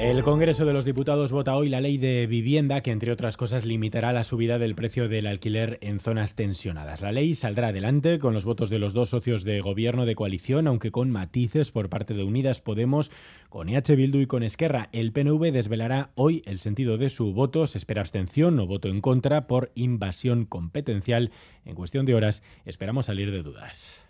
El Congreso de los Diputados vota hoy la ley de vivienda que, entre otras cosas, limitará la subida del precio del alquiler en zonas tensionadas. La ley saldrá adelante con los votos de los dos socios de gobierno de coalición, aunque con matices por parte de Unidas Podemos, con EH Bildu y con Esquerra. El PNV desvelará hoy el sentido de su voto. Se espera abstención o voto en contra por invasión competencial. En cuestión de horas esperamos salir de dudas.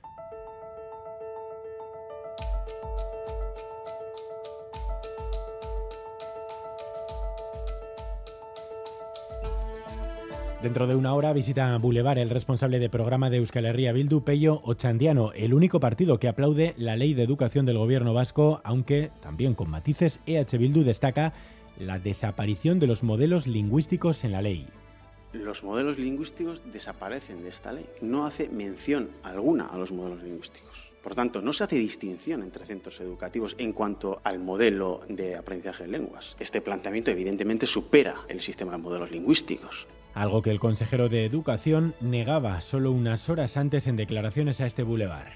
Dentro de una hora visita Boulevard el responsable de programa de Euskal Herria Bildu, Pello Ochandiano, el único partido que aplaude la ley de educación del gobierno vasco, aunque también con matices, EH Bildu destaca la desaparición de los modelos lingüísticos en la ley. Los modelos lingüísticos desaparecen de esta ley. No hace mención alguna a los modelos lingüísticos. Por tanto, no se hace distinción entre centros educativos en cuanto al modelo de aprendizaje de lenguas. Este planteamiento evidentemente supera el sistema de modelos lingüísticos algo que el consejero de Educación negaba solo unas horas antes en declaraciones a este bulevar.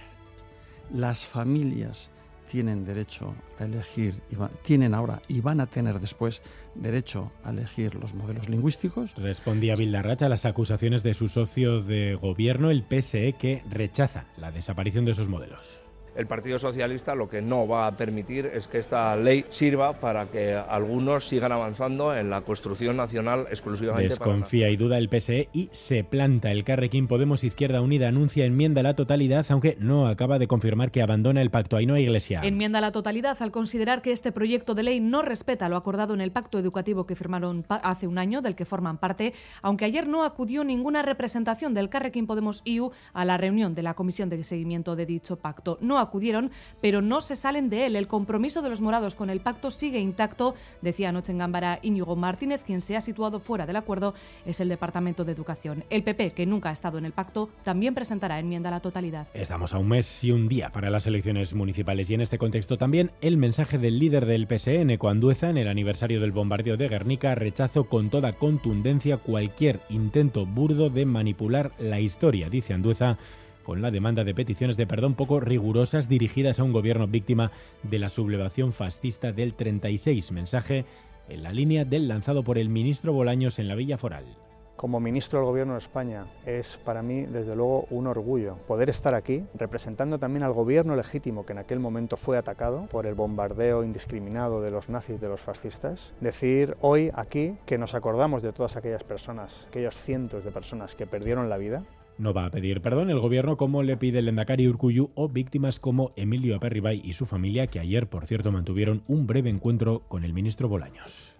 Las familias tienen derecho a elegir, tienen ahora y van a tener después derecho a elegir los modelos lingüísticos. Respondía Vildarracha a las acusaciones de su socio de gobierno, el PSE, que rechaza la desaparición de esos modelos el Partido Socialista lo que no va a permitir es que esta ley sirva para que algunos sigan avanzando en la construcción nacional exclusivamente Desconfía y duda el PSE y se planta. El Carrequín Podemos Izquierda Unida anuncia enmienda a la totalidad, aunque no acaba de confirmar que abandona el pacto. Ahí no hay iglesia. Enmienda a la totalidad al considerar que este proyecto de ley no respeta lo acordado en el pacto educativo que firmaron hace un año, del que forman parte, aunque ayer no acudió ninguna representación del Carrequín Podemos IU a la reunión de la comisión de seguimiento de dicho pacto. No acudieron, pero no se salen de él. El compromiso de los morados con el pacto sigue intacto, decía anoche en Gambara Íñigo Martínez, quien se ha situado fuera del acuerdo es el Departamento de Educación. El PP, que nunca ha estado en el pacto, también presentará enmienda a la totalidad. Estamos a un mes y un día para las elecciones municipales y en este contexto también el mensaje del líder del PSN, Coandueza, en el aniversario del bombardeo de Guernica, rechazo con toda contundencia cualquier intento burdo de manipular la historia, dice Andueza con la demanda de peticiones de perdón poco rigurosas dirigidas a un gobierno víctima de la sublevación fascista del 36. Mensaje en la línea del lanzado por el ministro Bolaños en la Villa Foral. Como ministro del Gobierno de España es para mí desde luego un orgullo poder estar aquí representando también al gobierno legítimo que en aquel momento fue atacado por el bombardeo indiscriminado de los nazis, de los fascistas. Decir hoy aquí que nos acordamos de todas aquellas personas, aquellos cientos de personas que perdieron la vida no va a pedir perdón el gobierno como le pide el Endacari Urcuyu o víctimas como Emilio Aperribay y su familia que ayer, por cierto, mantuvieron un breve encuentro con el ministro Bolaños.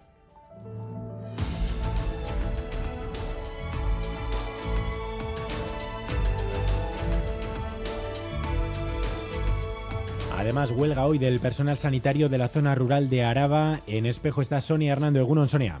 Además, huelga hoy del personal sanitario de la zona rural de Araba. En espejo está Sonia Hernando Egunon, Sonia.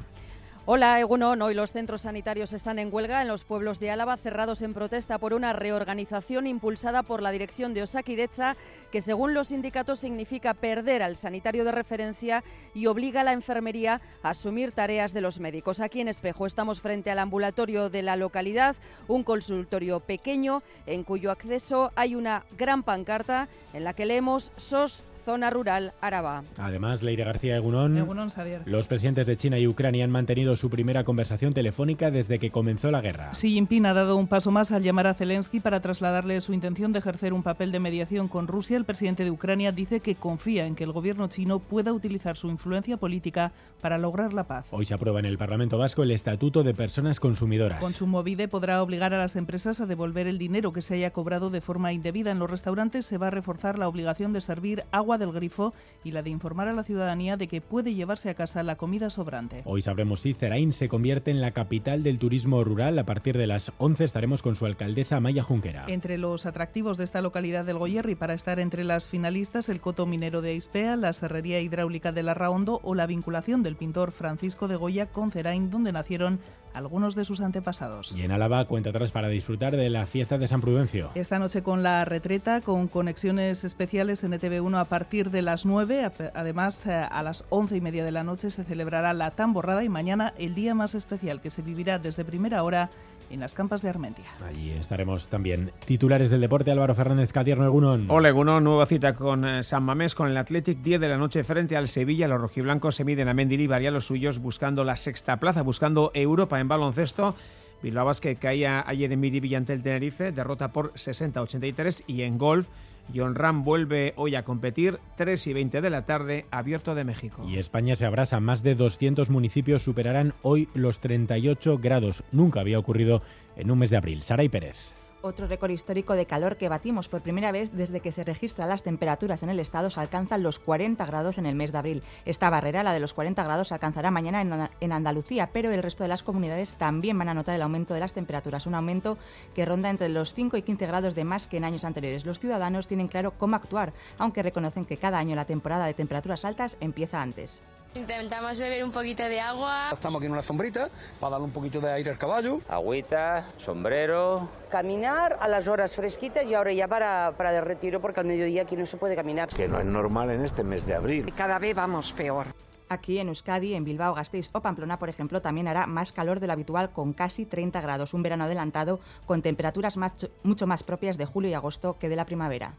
Hola, Egunon. Hoy los centros sanitarios están en huelga en los pueblos de Álava, cerrados en protesta por una reorganización impulsada por la dirección de Osakidecha, que según los sindicatos significa perder al sanitario de referencia y obliga a la enfermería a asumir tareas de los médicos. Aquí en Espejo estamos frente al ambulatorio de la localidad, un consultorio pequeño en cuyo acceso hay una gran pancarta en la que leemos SOS zona rural Araba. Además, Leire García Egunón, Egunon los presidentes de China y Ucrania han mantenido su primera conversación telefónica desde que comenzó la guerra. Xi Jinping ha dado un paso más al llamar a Zelensky para trasladarle su intención de ejercer un papel de mediación con Rusia. El presidente de Ucrania dice que confía en que el gobierno chino pueda utilizar su influencia política para lograr la paz. Hoy se aprueba en el Parlamento Vasco el Estatuto de Personas Consumidoras. Con su movide podrá obligar a las empresas a devolver el dinero que se haya cobrado de forma indebida. En los restaurantes se va a reforzar la obligación de servir agua del grifo y la de informar a la ciudadanía de que puede llevarse a casa la comida sobrante. Hoy sabremos si Ceraín se convierte en la capital del turismo rural. A partir de las 11 estaremos con su alcaldesa Maya Junquera. Entre los atractivos de esta localidad del Goyerri para estar entre las finalistas el coto minero de Ispea, la serrería hidráulica de la Raondo o la vinculación del pintor Francisco de Goya con Ceraín, donde nacieron algunos de sus antepasados. Y en Álava, cuenta atrás para disfrutar de la fiesta de San Prudencio. Esta noche con la retreta, con conexiones especiales en ETV1 a partir de las 9. Además, eh, a las 11 y media de la noche se celebrará la tamborrada y mañana el día más especial que se vivirá desde primera hora en las campas de Armentia. Allí estaremos también. Titulares del deporte, Álvaro Fernández Cadierno Egunon. Hola Egunon, nueva cita con eh, San Mamés, con el Athletic 10 de la noche frente al Sevilla. Los rojiblancos se miden a Mendilibar y a los suyos buscando la sexta plaza, buscando Europa en baloncesto. Bilbao que caía ayer en Miribi ante el Tenerife, derrota por 60-83 y en golf John Ram vuelve hoy a competir 3 y 20 de la tarde, abierto de México. Y España se abrasa. Más de 200 municipios superarán hoy los 38 grados. Nunca había ocurrido en un mes de abril. Saray Pérez. Otro récord histórico de calor que batimos por primera vez desde que se registran las temperaturas en el estado se alcanzan los 40 grados en el mes de abril. Esta barrera, la de los 40 grados, se alcanzará mañana en Andalucía, pero el resto de las comunidades también van a notar el aumento de las temperaturas, un aumento que ronda entre los 5 y 15 grados de más que en años anteriores. Los ciudadanos tienen claro cómo actuar, aunque reconocen que cada año la temporada de temperaturas altas empieza antes. Intentamos beber un poquito de agua. Estamos aquí en una sombrita para darle un poquito de aire al caballo. Agüita, sombrero. Caminar a las horas fresquitas y ahora ya para, para de retiro porque al mediodía aquí no se puede caminar. Que no es normal en este mes de abril. Cada vez vamos peor. Aquí en Euskadi, en Bilbao, Gasteiz o Pamplona, por ejemplo, también hará más calor de lo habitual con casi 30 grados. Un verano adelantado con temperaturas mucho más propias de julio y agosto que de la primavera.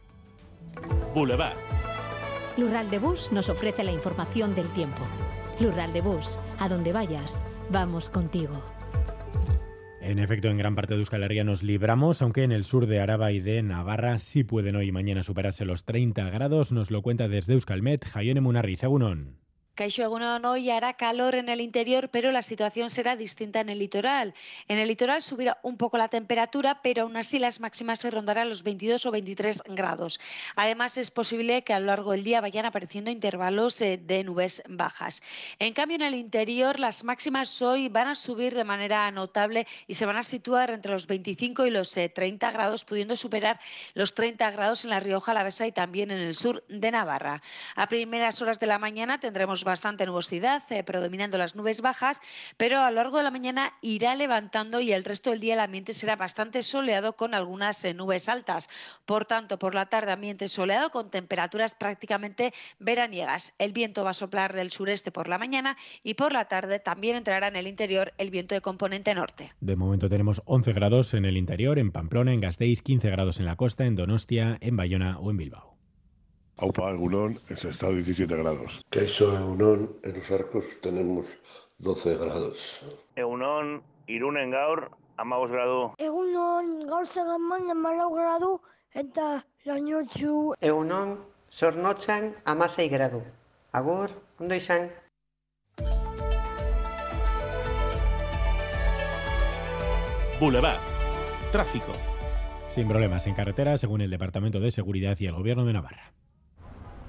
Boulevard. Lural de Bus nos ofrece la información del tiempo. Lural de Bus, a donde vayas, vamos contigo. En efecto, en gran parte de Euskal Herria nos libramos, aunque en el sur de Araba y de Navarra sí pueden hoy y mañana superarse los 30 grados. Nos lo cuenta desde Euskalmet, Jaione Munarri, Segunón. Caixo Egunon hoy hará calor en el interior, pero la situación será distinta en el litoral. En el litoral subirá un poco la temperatura, pero aún así las máximas se rondarán los 22 o 23 grados. Además, es posible que a lo largo del día vayan apareciendo intervalos eh, de nubes bajas. En cambio, en el interior, las máximas hoy van a subir de manera notable y se van a situar entre los 25 y los 30 eh, grados, pudiendo superar los 30 grados en la Rioja, la Besa y también en el sur de Navarra. A primeras horas de la mañana tendremos bastante nubosidad, eh, predominando las nubes bajas, pero a lo largo de la mañana irá levantando y el resto del día el ambiente será bastante soleado con algunas eh, nubes altas. Por tanto, por la tarde ambiente soleado con temperaturas prácticamente veraniegas. El viento va a soplar del sureste por la mañana y por la tarde también entrará en el interior el viento de componente norte. De momento tenemos 11 grados en el interior, en Pamplona, en Gasteiz, 15 grados en la costa, en Donostia, en Bayona o en Bilbao. Aupa Egunon, en estado 17 grados. Queso Egunon, en los arcos tenemos 12 grados. Egunon, Irunen gaur, amagos gradu. Egunon, gaur zegaman amalau gradu, eta lainotxu. Egunon, zornotzan amasei gradu. Agur, ondo izan. Boulevard. Tráfico. Sin problemas en carretera, según el Departamento de Seguridad y el Gobierno de Navarra.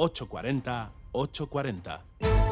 840 840.